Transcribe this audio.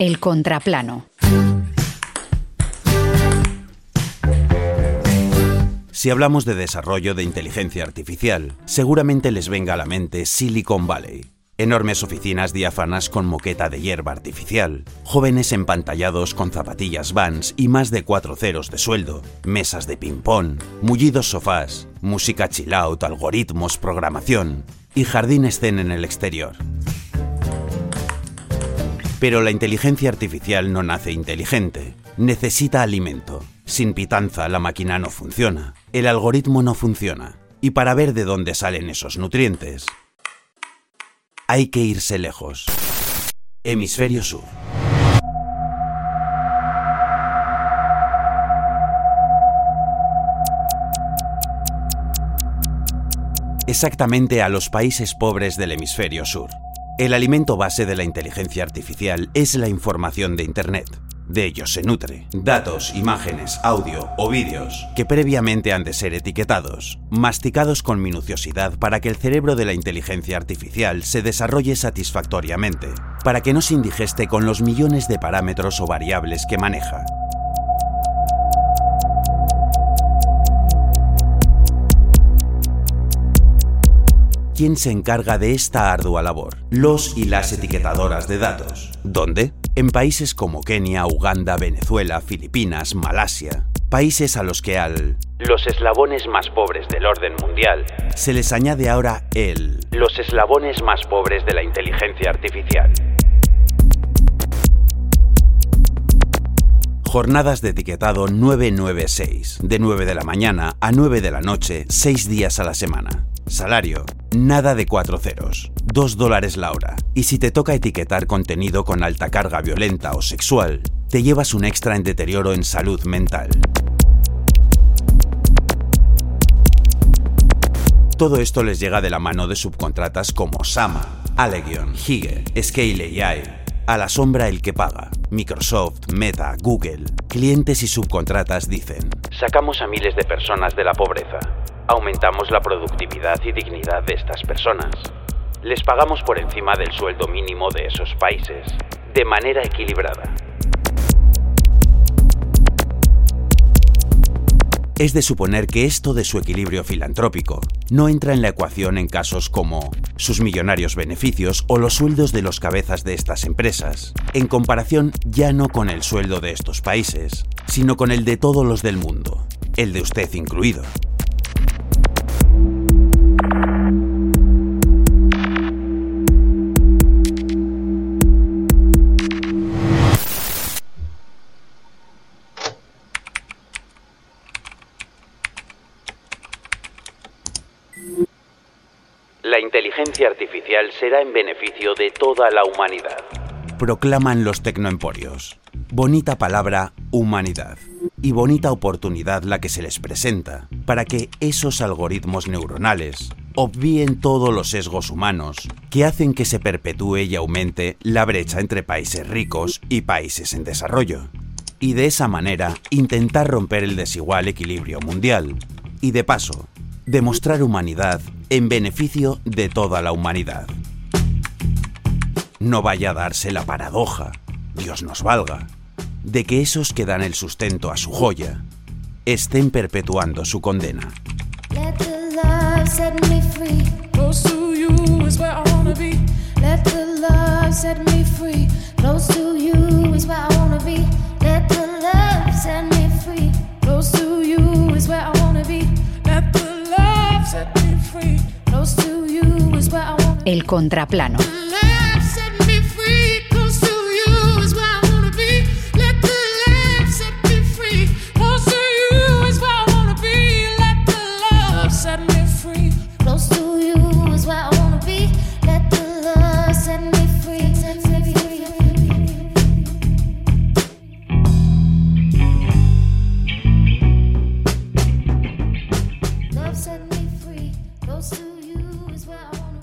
El contraplano. Si hablamos de desarrollo de inteligencia artificial, seguramente les venga a la mente Silicon Valley. Enormes oficinas diáfanas con moqueta de hierba artificial, jóvenes empantallados con zapatillas Vans y más de cuatro ceros de sueldo, mesas de ping-pong, mullidos sofás, música chill out, algoritmos, programación y jardines zen en el exterior. Pero la inteligencia artificial no nace inteligente, necesita alimento. Sin pitanza la máquina no funciona, el algoritmo no funciona. Y para ver de dónde salen esos nutrientes, hay que irse lejos. Hemisferio Sur. Exactamente a los países pobres del hemisferio sur. El alimento base de la inteligencia artificial es la información de Internet. De ello se nutre. Datos, imágenes, audio o vídeos que previamente han de ser etiquetados, masticados con minuciosidad para que el cerebro de la inteligencia artificial se desarrolle satisfactoriamente, para que no se indigeste con los millones de parámetros o variables que maneja. ¿Quién se encarga de esta ardua labor? Los y las etiquetadoras de datos. ¿Dónde? En países como Kenia, Uganda, Venezuela, Filipinas, Malasia. Países a los que al los eslabones más pobres del orden mundial se les añade ahora el los eslabones más pobres de la inteligencia artificial. Jornadas de etiquetado 996, de 9 de la mañana a 9 de la noche, 6 días a la semana. Salario, nada de cuatro ceros, 2 dólares la hora. Y si te toca etiquetar contenido con alta carga violenta o sexual, te llevas un extra en deterioro en salud mental. Todo esto les llega de la mano de subcontratas como Sama, Allegion, Hige, Scale AI, a la sombra el que paga. Microsoft, Meta, Google, clientes y subcontratas dicen, sacamos a miles de personas de la pobreza aumentamos la productividad y dignidad de estas personas. Les pagamos por encima del sueldo mínimo de esos países, de manera equilibrada. Es de suponer que esto de su equilibrio filantrópico no entra en la ecuación en casos como sus millonarios beneficios o los sueldos de los cabezas de estas empresas, en comparación ya no con el sueldo de estos países, sino con el de todos los del mundo, el de usted incluido. La inteligencia artificial será en beneficio de toda la humanidad. Proclaman los tecnoemporios. Bonita palabra, humanidad. Y bonita oportunidad la que se les presenta para que esos algoritmos neuronales obvíen todos los sesgos humanos que hacen que se perpetúe y aumente la brecha entre países ricos y países en desarrollo. Y de esa manera intentar romper el desigual equilibrio mundial. Y de paso, demostrar humanidad en beneficio de toda la humanidad. No vaya a darse la paradoja, Dios nos valga, de que esos que dan el sustento a su joya estén perpetuando su condena. El contraplano. To you is where I wanna